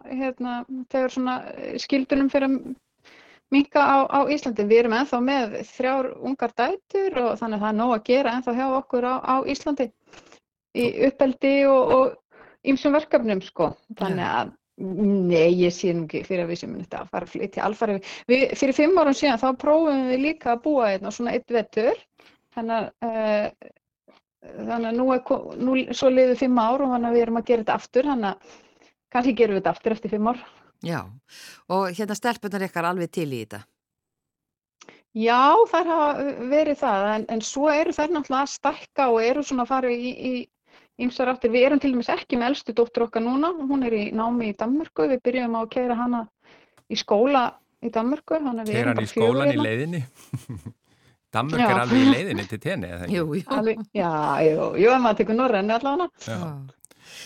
[SPEAKER 6] hérna, þegar svona skildunum fyrir að minka á, á Íslandi. Við erum enþá með þrjár ungar dætur og þannig að það er nóg að gera enþá hjá okkur á, á Íslandi í uppeldi og ýmsum verkefnum sko. Þannig að nei, ég sé nú ekki fyrir að við sem þetta að fara að flytja alfari. Við, fyrir fimm árum síðan þá prófum við líka að búa hérna svona eitt vettur. Þannig að uh, þannig að nú er, nú, svo liður fimm ár og þannig að við erum að gera þetta aftur þannig að kannski gerum við þetta aftur eftir fimm ár.
[SPEAKER 1] Já, og hérna stelpunar ykkar alveg til í þetta?
[SPEAKER 6] Já, það hafa verið það en, en svo eru þær náttúrulega að stakka og eru svona að fara í, í ymsar áttir, við erum til dæmis ekki með elstu dóttur okkar núna, hún er í námi í Danmörku, við byrjum á að keira hana í skóla í Danmörku
[SPEAKER 2] Keira hann í skólan í hérna. leiðinni Danmörk er alveg í leiðinni til tenni, eða ekki?
[SPEAKER 6] Jú, jú. Alveg, já, jú, jú, ef maður tekur norðrenni allavega.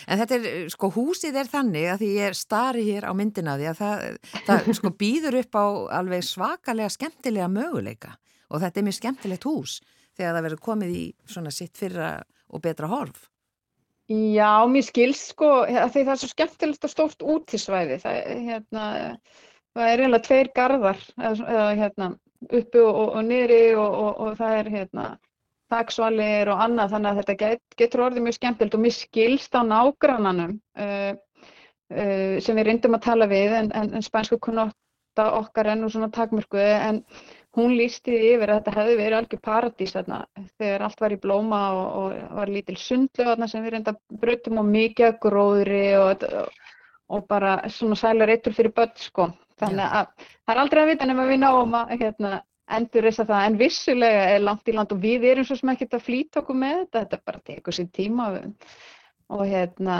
[SPEAKER 1] En þetta er, sko, húsið er þannig að því ég er starri hér á myndina því að það, það sko, býður upp á alveg svakalega skemmtilega möguleika og þetta er mjög skemmtilegt hús þegar það verður komið í svona sitt fyrra og betra horf.
[SPEAKER 6] Já, mér skils, sko, því það er svo skemmtilegt og stórt útísvæði. Það, hérna, það er eiginlega tveir garðar, eða, hérna, uppi og, og og, og, og það er hérna taksvalir og annað þannig að þetta get, getur orðið mjög skemmtilt og mér skilst á nágrannanum uh, uh, sem við reyndum að tala við en, en, en spænsku kunnotta okkar er nú svona takmörku en hún lísti yfir að þetta hefði verið algjör paradís þarna þegar allt var í blóma og, og var lítil sundlu þarna sem við reynda brutum og mikið gróðri og, og bara svona sælar eittur fyrir börn sko. Þannig að það er aldrei að vita nema við náum að hérna, endur þess að það en vissulega er langt í land og við erum svo sem ekki að flýta okkur með þetta, þetta bara tekur sér tíma og hérna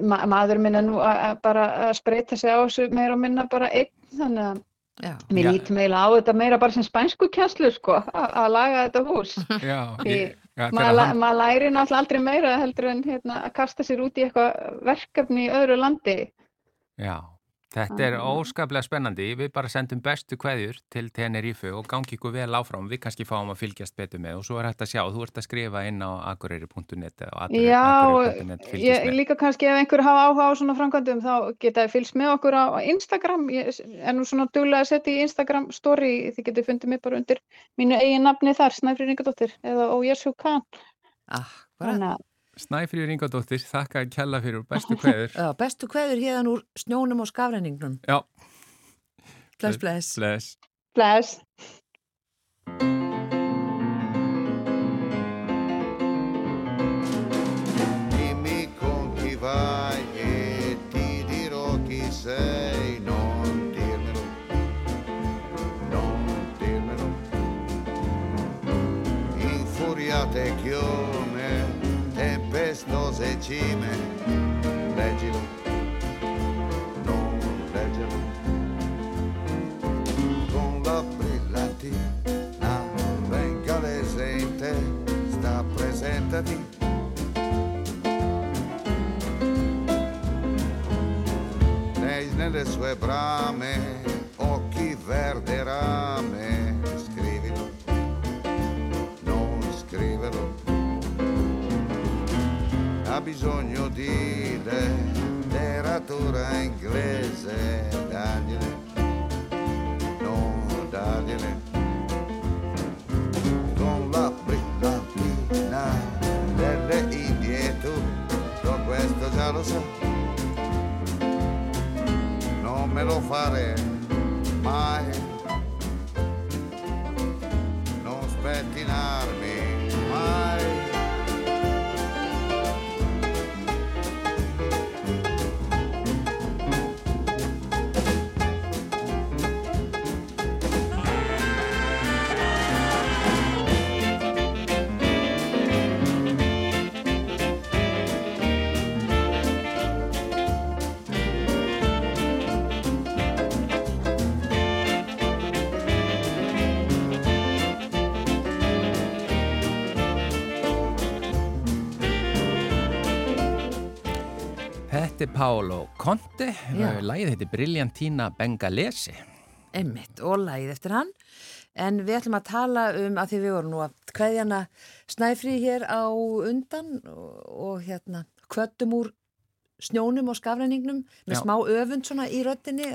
[SPEAKER 6] ma maður minna nú að bara að spreita sig á þessu meira og minna bara einn þannig að Já. Mér lítum eiginlega á þetta meira bara sem spænsku kjænslu sko, að laga þetta hús. Já, ég, ja, maður læri náttúrulega aldrei meira heldur en hérna, að kasta sér út í eitthvað verkefni í öðru landi.
[SPEAKER 2] Já, Þetta er óskaplega spennandi, við bara sendum bestu kveðjur til Tenerife og gangi ykkur vel áfram, við kannski fáum að fylgjast betur með og svo er hægt að sjá, þú ert að skrifa inn á agureyri.net
[SPEAKER 6] Já, ég, líka kannski ef einhver hafa áhuga á svona framkvæmdum þá geta þið fylgst með okkur á Instagram, ég er nú svona duglega að setja í Instagram story, þið getur fundið mig bara undir mínu eigin nafni þar, Snæfri Ringadóttir eða Ójesu Kahn.
[SPEAKER 1] Ah, Þannig að
[SPEAKER 2] Snæfríður Ingadóttir, þakka að kella fyrir bestu kveður.
[SPEAKER 1] Já, bestu kveður hérna úr snjónum og skafræningnum.
[SPEAKER 2] Já.
[SPEAKER 1] Bless, bless.
[SPEAKER 2] Bless.
[SPEAKER 6] Bless.
[SPEAKER 7] Dimmi con chi vai e ti dirò chi sei, non dirmelo, non dirmelo. Infuriate chiome tempestose cime, leggilo, non leggilo, con la brillantina bengalese in te, sta presentati. Lei nelle sue brame, occhi verde rame, bisogno di letteratura inglese, dagliene, no, dagliene, con la brillantina delle Indie tutto questo già lo so, non me lo fare
[SPEAKER 2] Pálo Conte, lægið heitir Briljantína Bengalesi.
[SPEAKER 1] Emmitt og lægið eftir hann. En við ætlum að tala um að því við vorum nú að hvaðjana snæfri hér á undan og, og hérna kvöttum úr snjónum og skafræningnum með Já. smá öfund svona í röttinni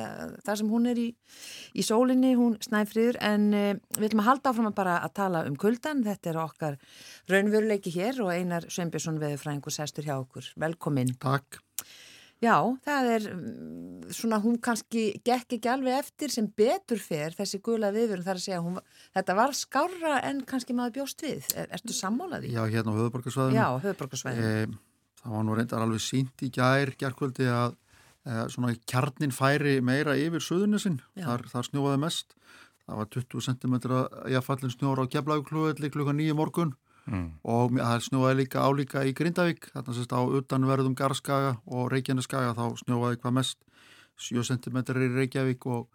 [SPEAKER 1] þar sem hún er í, í sólinni, hún snæfriður en uh, við ætlum að halda áfram að bara að tala um kuldan, þetta er okkar raunveruleiki hér og Einar Sveinbjörnsson veðurfræðingur sestur hjá okkur, velkomin.
[SPEAKER 8] Takk
[SPEAKER 1] Já, það er mm, svona, hún kannski gekk ekki alveg eftir sem betur fer þessi gula viðvörun þar að segja hún, þetta var skára en kannski maður bjóst við. Er, ertu sammálaði?
[SPEAKER 8] Já, hérna á höfuborgarsvæðinu.
[SPEAKER 1] Já, höfuborgarsvæðinu.
[SPEAKER 8] E, það var nú reyndar alveg sínt í gær, gærkvöldi að e, svona kjarnin færi meira yfir söðunisinn, þar, þar snjóaði mest. Það var 20 cm að fallin snjóra á keflaugklúðli klukka nýju morgun mm. og það snjóaði líka álíka í Grindavík þarna sérst á utanverðum Garskaga og Reykjaneskaga þá snjóaði hvað mest 7 cm í Reykjavík og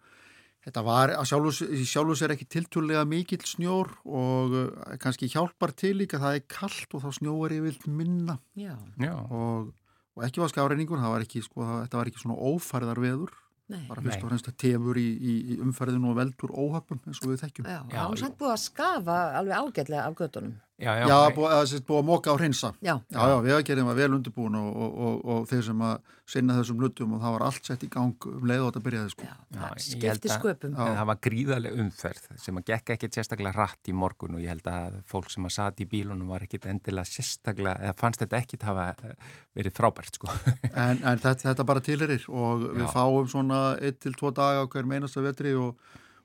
[SPEAKER 8] þetta var að sjálfur sér ekki tiltúrlega mikill snjór og uh, kannski hjálpar til líka það er kallt og þá snjóar ég vilt minna
[SPEAKER 1] Já.
[SPEAKER 8] Já. Og, og ekki var skáreiningur, það var ekki, sko, þetta var ekki svona ófærðar veður Nei. bara fyrst og fremst að tefur í, í, í umferðinu og veldur óhafnum eins og við þekkjum
[SPEAKER 1] Já, það var samt búið að skafa alveg ágætlega af göttunum
[SPEAKER 8] Já, já, já búið, að, búið að móka á hreinsa
[SPEAKER 1] Já,
[SPEAKER 8] já, já við aðgerðum að vel undirbúin og, og, og, og þeir sem að sinna þessum lutum og það var allt sett í gang um leið og þetta byrjaði sko.
[SPEAKER 1] Já, skipti sköpum
[SPEAKER 2] Það var gríðarlega umferð sem að gekk ekkert sérstaklega rætt í morgun og ég held að fólk sem að sati í bílunum var ekkert endilega sérstaklega, eða fannst þetta ekkert hafa eh, verið frábært sko.
[SPEAKER 8] En, en þetta, þetta bara tilerir og við Já. fáum svona 1-2 daga hver meinast að vetri og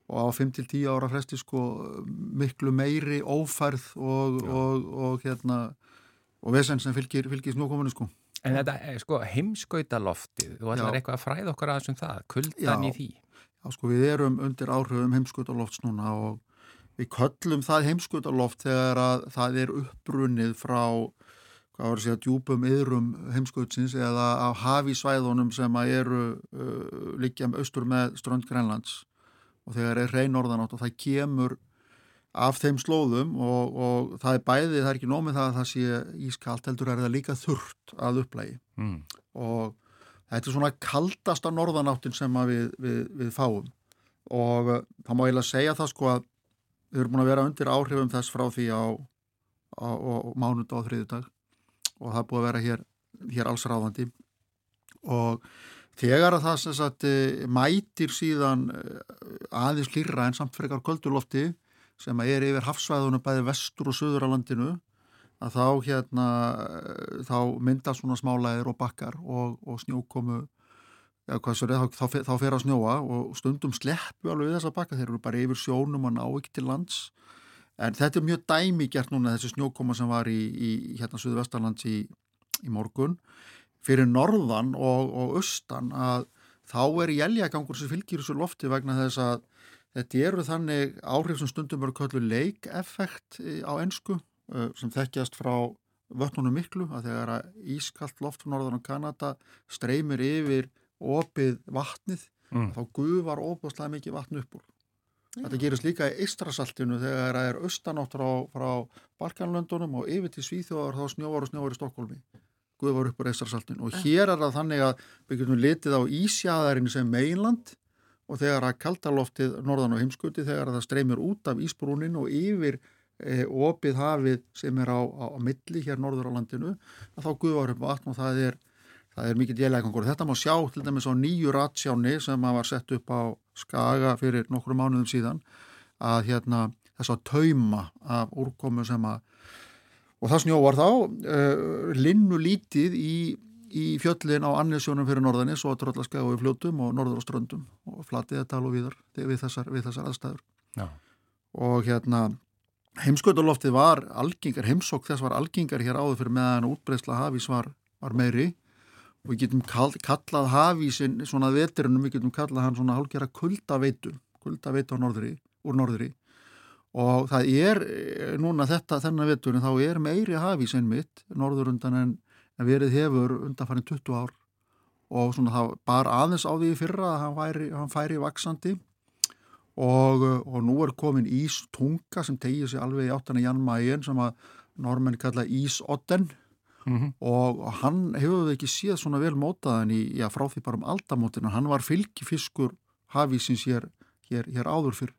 [SPEAKER 8] og á 5-10 ára fresti sko miklu meiri ófærð og, og, og hérna og vesen sem fylgir, fylgir snjókominu sko.
[SPEAKER 2] En þetta er sko heimskautaloftið, þú ætlar eitthvað að fræða okkur aðeins um það, kuldan í
[SPEAKER 8] Já.
[SPEAKER 2] því.
[SPEAKER 8] Já, sko, við erum undir áhrifum heimskautalofts núna og við köllum það heimskautaloft þegar að það er upprunnið frá, hvað var að segja, djúpum yðrum heimskautsins eða á hafísvæðunum sem að eru uh, líkja austur með strönd Grænlands og þegar er reyn orðanátt og það kemur af þeim slóðum og, og það er bæði, það er ekki nómið það að það sé ískalt heldur er það líka þurrt að upplægi.
[SPEAKER 2] Mm.
[SPEAKER 8] og þetta er svona kaldasta norðanáttin sem að við, við, við fáum. Og uh, það má eiginlega segja það sko að við erum búin að vera undir áhrifum þess frá því á, á, á, á mánunda og þriðudag og það er búið að vera hér, hér allsráðandi. Og þegar að það sagt eh, mætir síðan eh, aðeins hlýrra en samt frekar köldulofti sem er yfir hafsvæðunum bæði vestur og söður á landinu að þá hérna eh, þá myndast svona smálæðir og bakkar og, og snjókomu ja, er, þá, þá, þá fer að snjóa og stundum sleppu alveg þessa bakka þeir eru bara yfir sjónum og ná ekki til lands. En þetta er mjög dæmi gert núna þessi snjókoma sem var í, í hérna söðu vestarlands í, í morgun fyrir norðan og, og austan að þá er jæljagangur sem fylgir þessu lofti vegna þess að þetta eru þannig áhrif sem stundum eru köllu leikeffekt í- á ensku uh, sem þekkjast frá vötnunum miklu að þegar að ískalt loft frá norðan og Kanada streymir yfir opið vatnið
[SPEAKER 2] Mm.
[SPEAKER 8] þá gufar óbúslega mikið vatn upp úr. Þetta gerist líka í Ístrasaltinu þegar það er austanátt frá, frá Balkanlöndunum og yfir til Svíþjóðar þá snjóvar og snjóvar í Stokkólmi. Gufar upp úr Ístrasaltinu og hér er það þannig að við getum litið á Ísjæðarinn sem meginland og þegar að kaldaloftið norðan á heimskuti þegar að það streymir út af Ísbrúnin og yfir e, opið hafið sem er á, á, á milli hér norður á landinu að þá gufar upp vatn og það er Það er mikill jælægangur. Þetta má sjá til dæmis á nýju ratsjáni sem var sett upp á Skaga fyrir nokkru mánuðum síðan að hérna þess að tauma af úrkomu sem að og það snjóvar þá uh, linnu lítið í, í fjöllin á Annesjónum fyrir norðanis og Tröllaskaga og í fljótum og norður á ströndum og flatið að tala og viðar við þessar, við þessar aðstæður.
[SPEAKER 2] Já.
[SPEAKER 8] Og hérna heimskautaloftið var algengar, heimsók þess var algengar hér áður fyrir meðan útbreysla hafís var, var meiri og við getum kall, kallað hafísin svona að veturinn, við getum kallað hann svona hálfgerða kuldaveitu, kuldaveitu á norðri, úr norðri og það er eh, núna þetta þennan veturinn þá er meiri hafís en mitt norður undan en, verið hefur undanfærin 20 ár. Og svona það bar aðeins á því fyrra að hann, væri, hann færi vaksandi og, og nú er komin ístunga sem tegir sig alveg í áttana Jan Mayen sem að normenn kalla ísodden
[SPEAKER 2] Mm
[SPEAKER 8] og og hann hefur ekki séð svona vel mótaðan í, já, frá því bara um aldamótina, hann var fylgifiskur hafísins hér, hér, hér áður fyrr.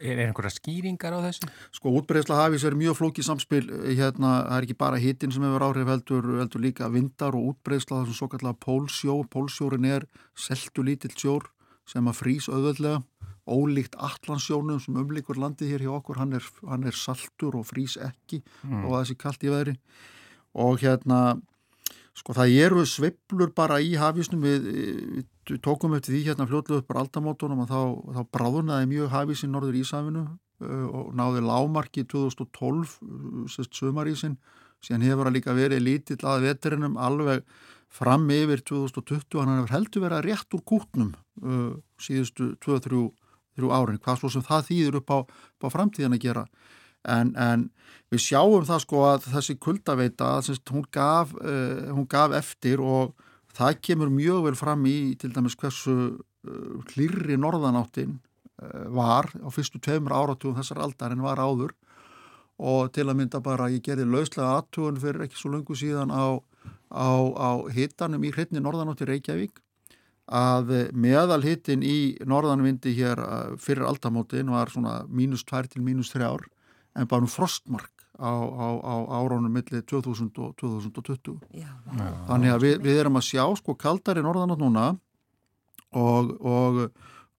[SPEAKER 2] Er, er einhverja skýringar á þessu?
[SPEAKER 8] Sko, útbreysla hafís er mjög flókið samspil, hérna, það er ekki bara hitin sem hefur áhrif heldur, heldur líka vindar og útbreysla þessum svo kallega pólsjó, pólsjórin er seltu lítill sjór sem að frýs auðvöldlega, ólíkt allansjónum sem umlíkur landið hér hjá okkur, hann er, hann er saltur og frýs ekki
[SPEAKER 2] Mm.
[SPEAKER 8] og þessi kalt í veðri og hérna sko það eru sveiflur bara í hafísnum. Við, við tókum eftir því hérna fljótlega upp bara aldamótunum og þá, þá bráðunaði mjög hafís í norður Ísafinu uh, og náði lámarki 2012 uh, sérst sumarísin. Síðan hefur það líka verið lítill að veturinnum alveg fram yfir 2020 hann hefur heldur verið rétt úr kútnum uh, síðustu 2-3 árin. Hvað svo sem það þýðir upp á, upp á framtíðan að gera En, en við sjáum það sko að þessi kuldaveita, hún, gaf, uh, hún gaf eftir og það kemur mjög vel fram í til dæmis hversu uh, hlýrri norðanáttin uh, var á fyrstu tveimur áratugum þessar aldar en var áður. Og til að mynda bara ég gerði lauslega aðtugun fyrir ekki svo lungu síðan á, á, á hitanum í hreitni norðanátti Reykjavík að meðal hitin í norðanvindi hér fyrir aldamótin var svona mínus 2 til mínus 3 ár en bara um frostmark á, á, á áraunum milli 2000 og 2020.
[SPEAKER 1] Já,
[SPEAKER 8] Þannig að við, við erum að sjá sko kaldari norðanátt núna og, og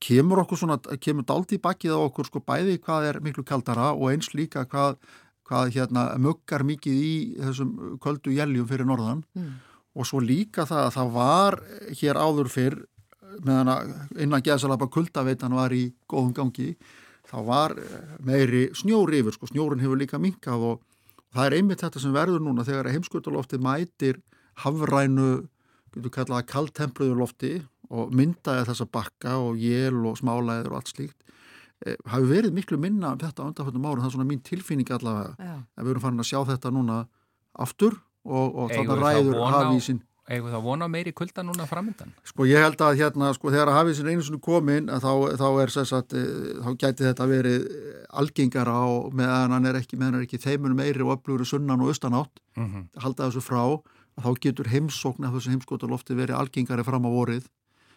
[SPEAKER 8] kemur okkur svona, kemur daldi í bakkið á okkur sko bæði hvað er miklu kaldara og eins líka hvað, hvað hérna muggar mikið í þessum köldu jæljum fyrir norðan
[SPEAKER 1] Mm.
[SPEAKER 8] og svo líka það að það var hér áður fyrr meðan að innan geðsalapa kuldaveitan var í góðum gangi þá var meiri snjóri yfir sko, snjórin hefur líka minkað og það er einmitt þetta sem verður núna þegar heimskutalofti mætir hafrænu, getur kallaða kalltempluður lofti og myndaði þessa bakka og jél og smálæður og allt slíkt e, hafi verið miklu minna um þetta undanfjöndum árum, það er svona mín tilfinning allavega, Já. en við erum farin að sjá þetta núna aftur og, og þarna ræður hafísin
[SPEAKER 2] Eða þá vona meiri kulda núna framöndan?
[SPEAKER 8] Sko ég held að hérna, sko þegar að hafísin einu svona komin þá, þá er sérsagt, eh, þá gæti þetta verið algengara og meðan hann er ekki, meðan hann er ekki þeimunum meiri og öflugur sunnan og austanátt, mm -hmm. halda þessu frá þá getur heimsókn af þessu heimskotalofti verið algengari fram á vorið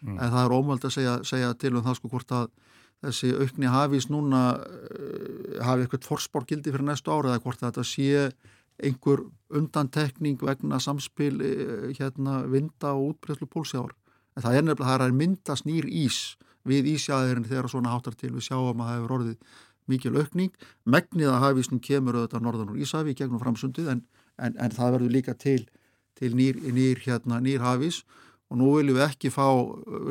[SPEAKER 8] mm. en það er ómöld að segja, segja til um það sko hvort að þessi aukni hafís núna uh, hafi eitthvað forspórgildi fyrir næstu ára eða hvort að þetta sé einhver undantekning vegna samspil eh, hérna, vinda og útbreyðslu pólsjár. En það er nefnilega að það er myndast nýr ís við ísjæðirinn þegar svona háttar til við sjáum að það hefur orðið mikil aukning. Megnið að hafísnum kemur auðvitað norðan úr Ísafi gegnum framsundið en, en, en það verður líka til, til nýr, nýr, hérna, nýr hafís og nú viljum við ekki fá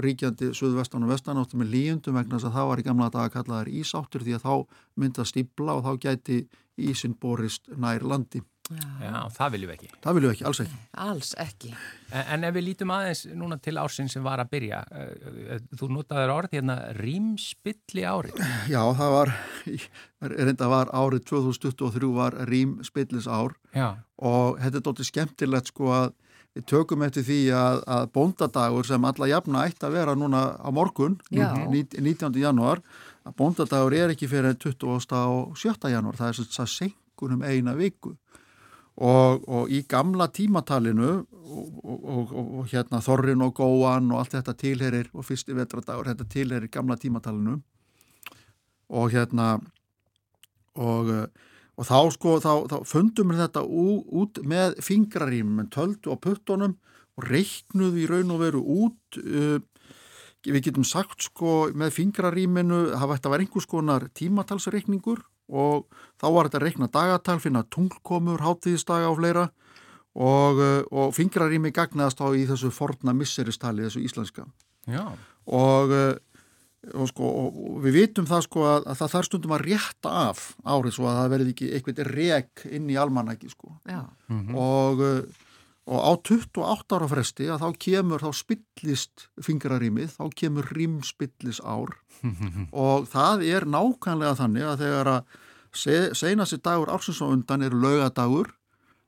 [SPEAKER 8] ríkjandi suðvestan og vestan áttum með líundum vegna þess að það var í gamla daga kallaðar ísáttur því að þá myndast stíbla og þá gæti ísin borist nær landi.
[SPEAKER 2] Já, það viljum við ekki.
[SPEAKER 8] Það viljum við ekki, alls ekki.
[SPEAKER 1] Alls ekki.
[SPEAKER 2] En, en ef við lítum aðeins núna til ársinn sem var að byrja, eh, eh, þú notaður orð hérna rýmspilli árið.
[SPEAKER 8] Já, það var, reynda var árið 2023 var rýmspillis ár Já. og þetta er doldið skemmtilegt sko að við tökum eftir því að, að bóndadagur sem alla jafna ætti að vera núna á morgun, Já. 19. januar, að bóndadagur er ekki fyrir 20. og 7. januar, það er svona senkunum eina viku og, og í gamla tímatalinu og, og, og hérna Þorrin og Góan og allt þetta tilherir og fyrsti vetradagur, þetta tilherir gamla tímatalinu. Og hérna og, og þá sko þá, þá fundum við þetta ú, út með fingrarýmum, töldu á puttunum og reiknuðu í raun og veru út uh, við getum sagt sko með fingrarýminu hafa þetta verið einhvers konar tímatalsreikningur og þá var þetta að reikna dagatal, finna tunglkomur, háttíðisdaga og fleira. Og, eh, og fingrarými gagnaðast á í þessu forna misseristali, þessu íslenska. Og, eh, og, sko, og við vitum það sko að, að það þarf stundum að rétta af árið svo að það verði ekki eitthvað rek inn í almanæki sko. Mm -hmm. og eh, og á 28 ára fresti að þá kemur, þá spillist fingrarýmið, þá kemur rýmspillis ár og það er nákvæmlega þannig að þegar að senasti dagur ársins á undan er lögadagur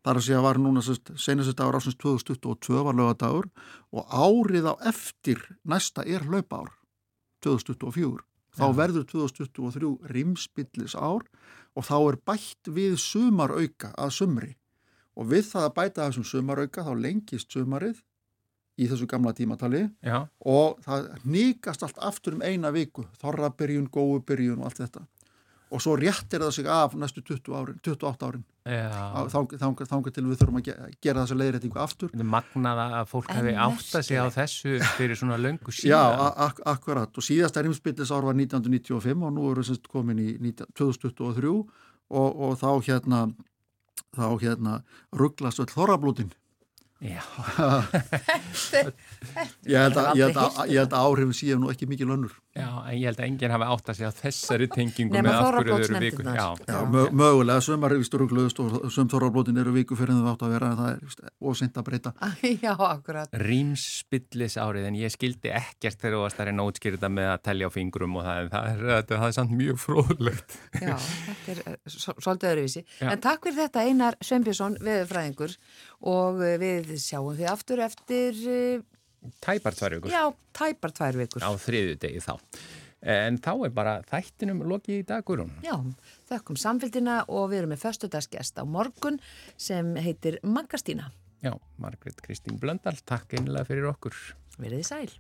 [SPEAKER 8] þar að segja var núna senasti dagur ársins 2022 var lögadagur og árið á eftir næsta er löpár 2024 þá ja. verður 2023 rimspillis ár og þá er bætt við sumarauka að sumri og við það að bæta þessum sumarauka þá lengist sumarið í þessu gamla tímatali. Já. og það nýgast allt aftur um eina viku. Þorrabyrjun, góubyrjun og allt þetta. Og svo réttir það sig af næstu 20 árin, 28 árin. Þangar til við þurfum að gera þessu leiðrættingu aftur.
[SPEAKER 2] Það er magnaða að fólk hefði átt að segja á þessu fyrir svona löngu síðan.
[SPEAKER 8] Já, ak akkurat. Og síðasta rimspillis ár var 1995 og nú erum við komin í 2023 og, og þá hérna þá hérna rugglast öll þorrablútin Já Ég held að áhrifin síðan nú ekki mikið lönnur
[SPEAKER 2] Já, en ég held að enginn hafi átt að segja þessari tengingu með afhverjuð eru viku Já,
[SPEAKER 8] Já mö mögulega, sömar er vistur glöðust og söm þorrablótin eru viku fyrir en það átt að vera en það er ósint að breyta.
[SPEAKER 1] Já, akkurat.
[SPEAKER 2] Rímsspillis árið, en ég skildi ekkert þegar þú varst að reyna að útskýrta með að tellja á fingrum og það, það, er, það, það er samt mjög fróðlegt.
[SPEAKER 1] Já, þetta er uh, svolítið öðruvísi. En takk fyrir þetta Einar Sveinbjörnsson, veðurfræðingur og uh, við sjáum því aftur eftir uh,
[SPEAKER 2] Tæpar tvær vikur.
[SPEAKER 1] Já, tæpar tvær vikur.
[SPEAKER 2] Á þriðu degi þá. En þá er bara þættinum lokið í dag, Guðrún.
[SPEAKER 1] Já, þökkum samfélgina og við erum með förstudagsgest á morgun sem heitir Maggastína.
[SPEAKER 2] Já, Margret Kristín Blöndal, takk einlega fyrir okkur.
[SPEAKER 1] Verðið sæl.